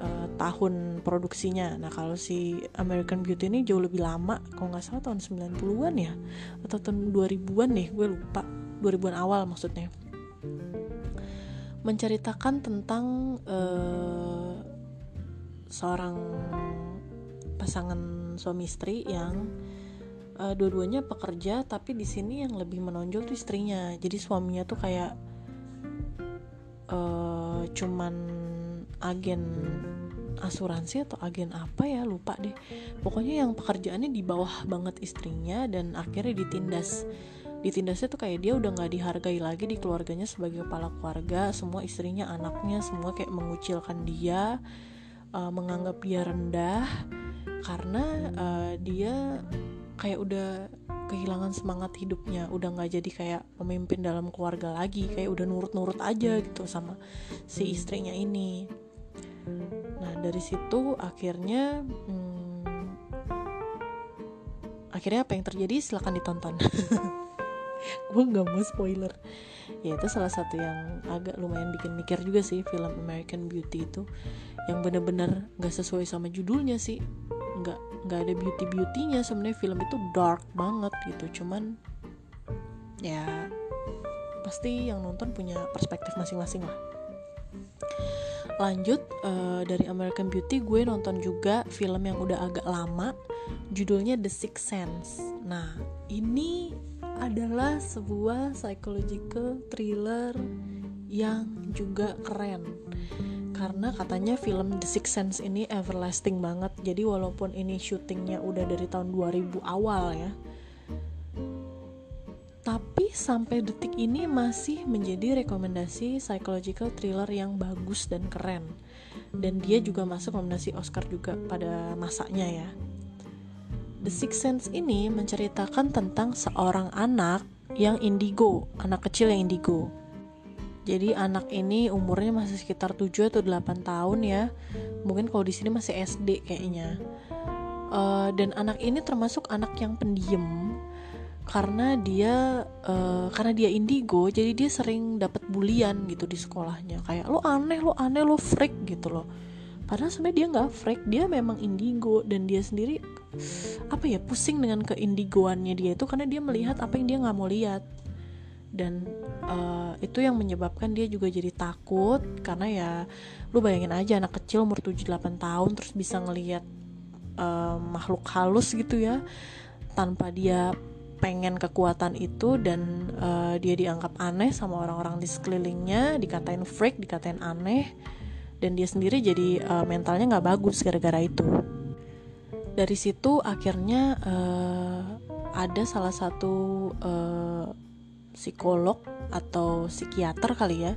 uh, tahun produksinya. Nah kalau si American Beauty ini jauh lebih lama kalau nggak salah tahun 90-an ya atau tahun 2000-an nih gue lupa. 2000-an awal maksudnya. Menceritakan tentang uh, seorang pasangan suami istri yang uh, dua-duanya pekerja tapi di sini yang lebih menonjol tuh istrinya. Jadi suaminya tuh kayak uh, cuman agen asuransi atau agen apa ya? Lupa deh. Pokoknya yang pekerjaannya di bawah banget istrinya dan akhirnya ditindas. Ditindasnya tuh kayak dia udah nggak dihargai lagi di keluarganya sebagai kepala keluarga. Semua istrinya anaknya semua kayak mengucilkan dia uh, menganggap dia rendah. Karena uh, dia kayak udah kehilangan semangat hidupnya udah nggak jadi kayak pemimpin dalam keluarga lagi kayak udah nurut-nurut aja gitu sama si istrinya ini. Nah dari situ akhirnya hmm, akhirnya apa yang terjadi? Silahkan ditonton. (laughs) Gue nggak mau spoiler. Ya itu salah satu yang agak lumayan bikin mikir juga sih film American Beauty itu yang bener-bener nggak sesuai sama judulnya sih nggak nggak ada beauty beautynya sebenarnya film itu dark banget gitu. Cuman ya pasti yang nonton punya perspektif masing-masing lah. Lanjut uh, dari American Beauty gue nonton juga film yang udah agak lama. Judulnya The Sixth Sense. Nah ini adalah sebuah psychological thriller yang juga keren karena katanya film The Sixth Sense ini everlasting banget. Jadi walaupun ini syutingnya udah dari tahun 2000 awal ya tapi sampai detik ini masih menjadi rekomendasi psychological thriller yang bagus dan keren. Dan dia juga masuk nominasi Oscar juga pada masanya ya. The Sixth Sense ini menceritakan tentang seorang anak yang indigo, anak kecil yang indigo jadi anak ini umurnya masih sekitar 7 atau 8 tahun ya. Mungkin kalau di sini masih SD kayaknya. Uh, dan anak ini termasuk anak yang pendiam. Karena dia uh, karena dia indigo jadi dia sering dapat bulian gitu di sekolahnya. Kayak lo aneh lo aneh lo freak gitu loh. Padahal sebenarnya dia nggak freak dia memang indigo. Dan dia sendiri apa ya pusing dengan keindigoannya dia itu karena dia melihat apa yang dia nggak mau lihat dan uh, itu yang menyebabkan dia juga jadi takut karena ya lu bayangin aja anak kecil umur 7-8 tahun terus bisa ngelihat uh, makhluk halus gitu ya tanpa dia pengen kekuatan itu dan uh, dia dianggap aneh sama orang-orang di sekelilingnya dikatain freak dikatain aneh dan dia sendiri jadi uh, mentalnya nggak bagus gara-gara itu. Dari situ akhirnya uh, ada salah satu uh, psikolog atau psikiater kali ya.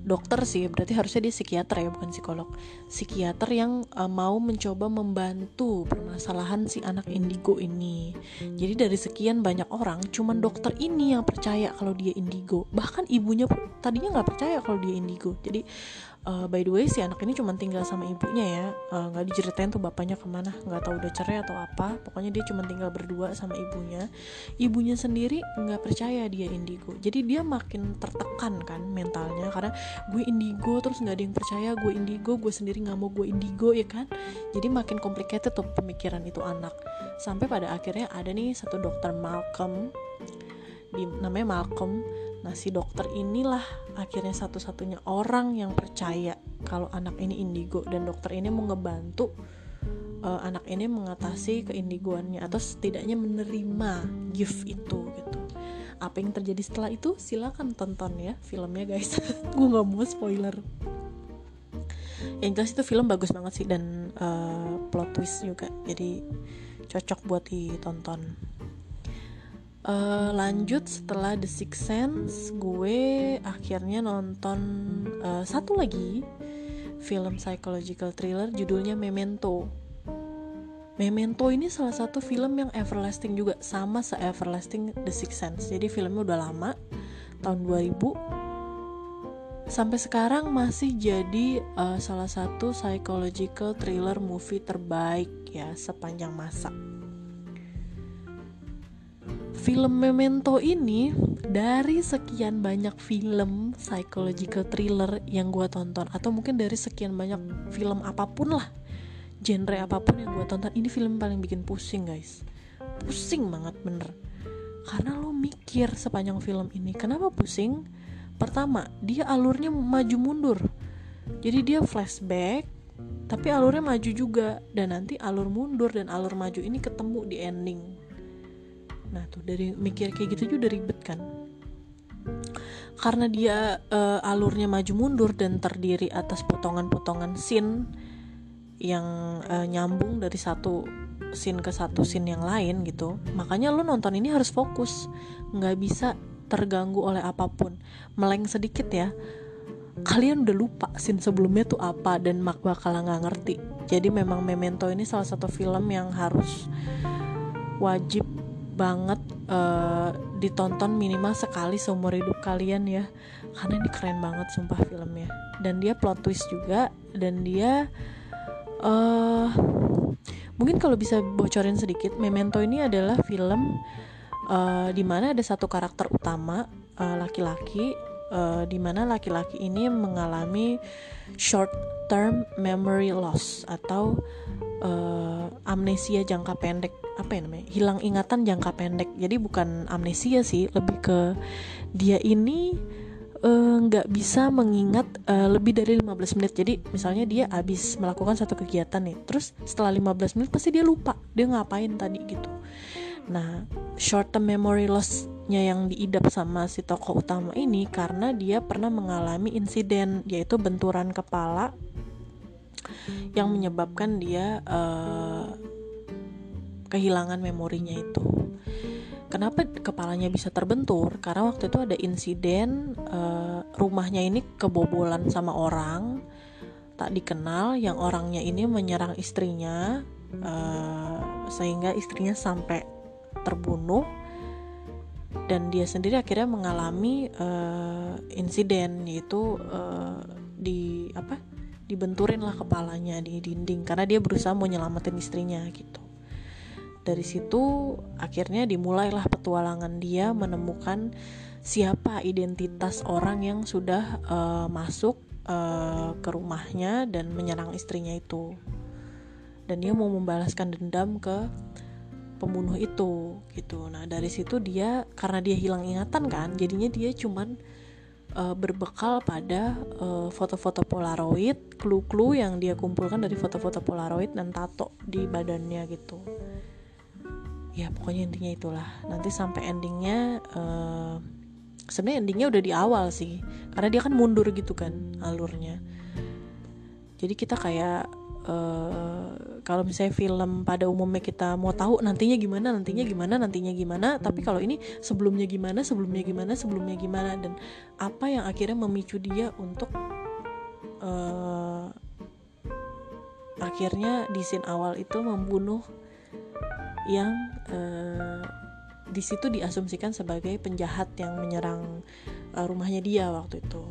Dokter sih berarti harusnya dia psikiater ya bukan psikolog. Psikiater yang uh, mau mencoba membantu permasalahan si anak indigo ini. Jadi dari sekian banyak orang cuman dokter ini yang percaya kalau dia indigo. Bahkan ibunya pun tadinya nggak percaya kalau dia indigo. Jadi uh, by the way si anak ini cuma tinggal sama ibunya ya. Uh, nggak uh, diceritain tuh bapaknya ke mana nggak tahu udah cerai atau apa. Pokoknya dia cuma tinggal berdua sama ibunya. Ibunya sendiri nggak percaya dia indigo. Jadi dia makin tertekan kan mentalnya karena gue indigo terus nggak ada yang percaya gue indigo gue sendiri nggak mau gue indigo ya kan? Jadi makin complicated tuh pemikiran itu anak. Sampai pada akhirnya ada nih satu dokter Malcolm di namanya Malcolm Nah, si dokter inilah akhirnya satu-satunya orang yang percaya kalau anak ini indigo dan dokter ini mau ngebantu uh, anak ini mengatasi keindigoannya atau setidaknya menerima gift itu gitu. Apa yang terjadi setelah itu silakan tonton ya filmnya guys. (laughs) Gue nggak mau spoiler. Yang jelas itu film bagus banget sih dan uh, plot twist juga. Jadi cocok buat ditonton uh, lanjut setelah The Sixth Sense gue akhirnya nonton uh, satu lagi film psychological thriller judulnya Memento. Memento ini salah satu film yang everlasting juga sama se-everlasting The Sixth Sense. Jadi filmnya udah lama tahun 2000 sampai sekarang masih jadi uh, salah satu psychological thriller movie terbaik ya sepanjang masa film Memento ini dari sekian banyak film psychological thriller yang gue tonton atau mungkin dari sekian banyak film apa pun lah genre apa pun yang gue tonton ini film paling bikin pusing guys. Pusing banget bener. Karena lo mikir sepanjang film ini kenapa pusing? Pertama dia alurnya maju mundur. Jadi dia flashback tapi alurnya maju juga. Dan nanti alur mundur dan alur maju ini ketemu di ending nah tuh dari mikir kayak gitu juga ribet kan? Karena dia uh, alurnya maju mundur dan terdiri atas potongan-potongan scene yang uh, nyambung dari satu scene ke satu scene yang lain gitu. Makanya lo nonton ini harus fokus. Nggak bisa terganggu oleh apa pun. Meleng sedikit ya. Kalian udah lupa scene sebelumnya tuh apa dan mak bakal nggak ngerti. Jadi memang Memento ini salah satu film yang harus wajib banget uh, ditonton minimal sekali seumur hidup kalian ya. Karena ini keren banget sumpah filmnya. Dan dia plot twist juga dan dia uh, mungkin kalau bisa bocorin sedikit Memento ini adalah film uh, di mana ada satu karakter utama laki-laki uh, uh, di mana laki-laki ini mengalami short term memory loss atau uh, amnesia jangka pendek apa ya namanya hilang ingatan jangka pendek. Jadi bukan amnesia sih lebih ke dia ini eh, nggak uh, bisa mengingat uh, lebih dari 15 menit. Jadi misalnya dia habis melakukan satu kegiatan nih terus setelah 15 menit pasti dia lupa dia ngapain tadi gitu. Nah short term memory lossnya yang diidap sama si tokoh utama ini karena dia pernah mengalami insiden yaitu benturan kepala yang menyebabkan dia uh, kehilangan memorinya itu. Kenapa kepalanya bisa terbentur? Karena waktu itu ada insiden uh, rumahnya ini kebobolan sama orang tak dikenal, yang orangnya ini menyerang istrinya uh, sehingga istrinya sampai terbunuh dan dia sendiri akhirnya mengalami uh, insiden yaitu uh, di apa dibenturin lah kepalanya di dinding karena dia berusaha mau nyelamatin istrinya gitu. Dari situ akhirnya dimulailah petualangan dia menemukan siapa identitas orang yang sudah uh, masuk uh, ke rumahnya dan menyerang istrinya itu. Dan dia mau membalaskan dendam ke pembunuh itu gitu. Nah dari situ dia karena dia hilang ingatan kan jadinya dia cuman uh, berbekal pada foto-foto uh, polaroid clue-clue yang dia kumpulkan dari foto-foto polaroid dan tato di badannya gitu. Ya pokoknya intinya itulah. Nanti sampai endingnya uh, sebenarnya endingnya udah di awal sih. Karena dia kan mundur gitu kan alurnya. Jadi kita kayak uh, kalau misalnya film pada umumnya kita mau tahu nantinya gimana nantinya gimana nantinya gimana tapi kalau ini sebelumnya gimana sebelumnya gimana sebelumnya gimana dan apa yang akhirnya memicu dia untuk uh, akhirnya di scene awal itu membunuh yang uh, di situ diasumsikan sebagai penjahat yang menyerang uh, rumahnya dia waktu itu.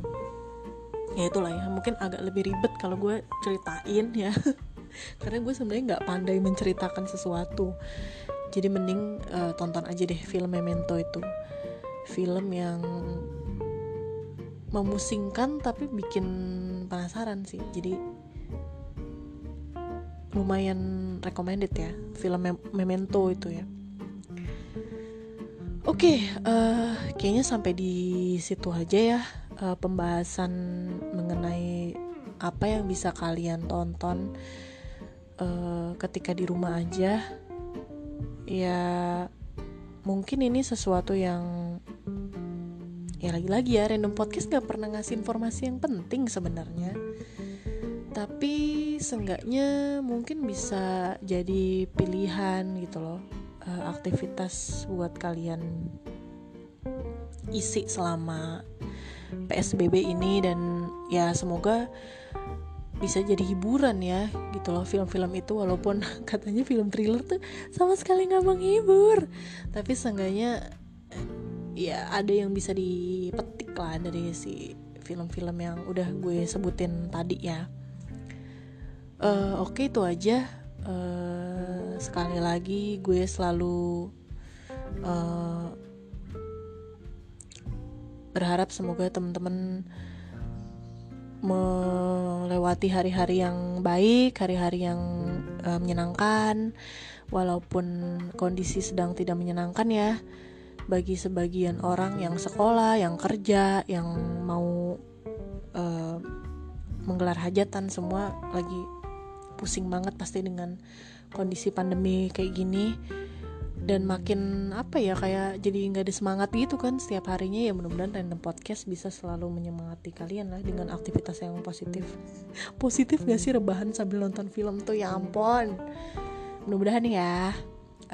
Ya itulah ya. Mungkin agak lebih ribet kalau gue ceritain ya. (laughs) Karena gue sebenarnya nggak pandai menceritakan sesuatu. Jadi mending uh, tonton aja deh film Memento itu. Film yang memusingkan tapi bikin penasaran sih. Jadi lumayan recommended ya film Mem Memento itu ya oke okay, uh, eh, kayaknya sampai di situ aja ya uh, pembahasan mengenai apa yang bisa kalian tonton uh, ketika di rumah aja. Ya mungkin ini sesuatu yang ya lagi-lagi ya random podcast gak pernah ngasih informasi yang penting sebenarnya. Tapi seenggaknya mungkin bisa jadi pilihan gitu loh uh, aktivitas buat kalian isi selama PSBB ini dan ya semoga bisa jadi hiburan ya gitu loh. Film-film itu walaupun (laughs) katanya film thriller tuh sama sekali nggak menghibur. Tapi seenggaknya ya ada yang bisa dipetik lah dari si film-film yang udah gue sebutin tadi ya. Uh, oke okay, itu aja uh, sekali lagi gue selalu uh, berharap semoga teman-teman melewati hari-hari yang baik, hari-hari yang uh, menyenangkan, walaupun kondisi sedang tidak menyenangkan ya. Bagi sebagian orang yang sekolah, yang kerja, yang mau uh, menggelar hajatan, semua lagi pusing banget pasti dengan kondisi pandemi kayak gini. Dan makin apa ya kayak jadi nggak ada semangat gitu kan setiap harinya. Ya mudah-mudahan random podcast bisa selalu menyemangati kalian lah dengan aktivitas yang positif. Positif gak sih rebahan sambil nonton film tuh? Ya ampun. Mudah-mudahan ya.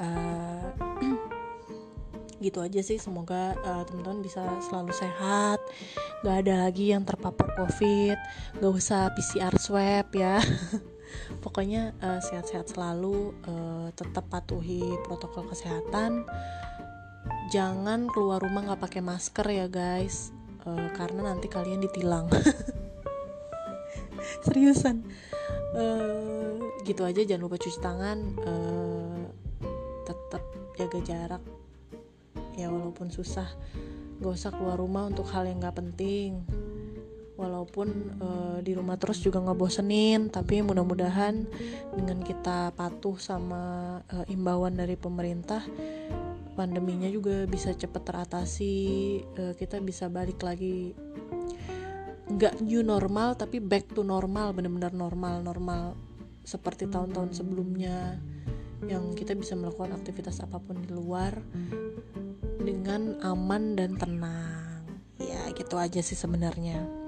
Uh, (clears throat) gitu aja sih. Semoga uh, teman-teman bisa selalu sehat. Gak ada lagi yang terpapar covid. Gak usah PCR swab ya (laughs) pokoknya uh, sehat-sehat selalu uh, tetap patuhi protokol kesehatan. Jangan keluar rumah nggak pakai masker ya guys. Uh, karena nanti kalian ditilang. (laughs) Seriusan. Uh, gitu aja. Jangan lupa cuci tangan. Uh, tetap jaga jarak. Ya walaupun susah. Nggak usah keluar rumah untuk hal yang nggak penting walaupun uh, di rumah terus juga nggak bosenin tapi mudah-mudahan dengan kita patuh sama uh, imbauan dari pemerintah pandeminya juga bisa cepat teratasi uh, kita bisa balik lagi. Nggak new normal tapi back to normal benar-benar normal normal seperti tahun-tahun sebelumnya. Yang kita bisa melakukan aktivitas apa pun di luar dengan aman dan tenang. Ya gitu aja sih sebenarnya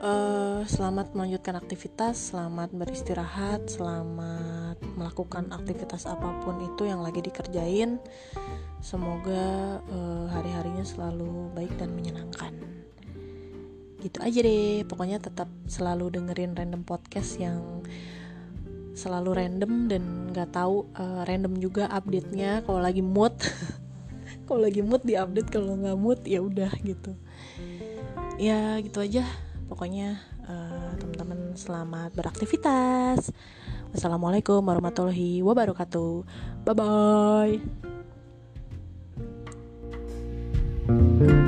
uh, selamat melanjutkan aktivitas, selamat beristirahat, selamat melakukan aktivitas apa pun itu yang lagi dikerjain. Semoga uh, hari-harinya selalu baik dan menyenangkan. Gitu aja deh, pokoknya tetap selalu dengerin random podcast yang selalu random dan nggak tahu uh, random juga update-nya kalau lagi mood. (laughs) kalau lagi mood diupdate, kalau nggak mood ya udah gitu. Ya gitu aja pokoknya uh, teman-teman selamat beraktivitas. Wassalamualaikum warahmatullahi wabarakatuh. Bye bye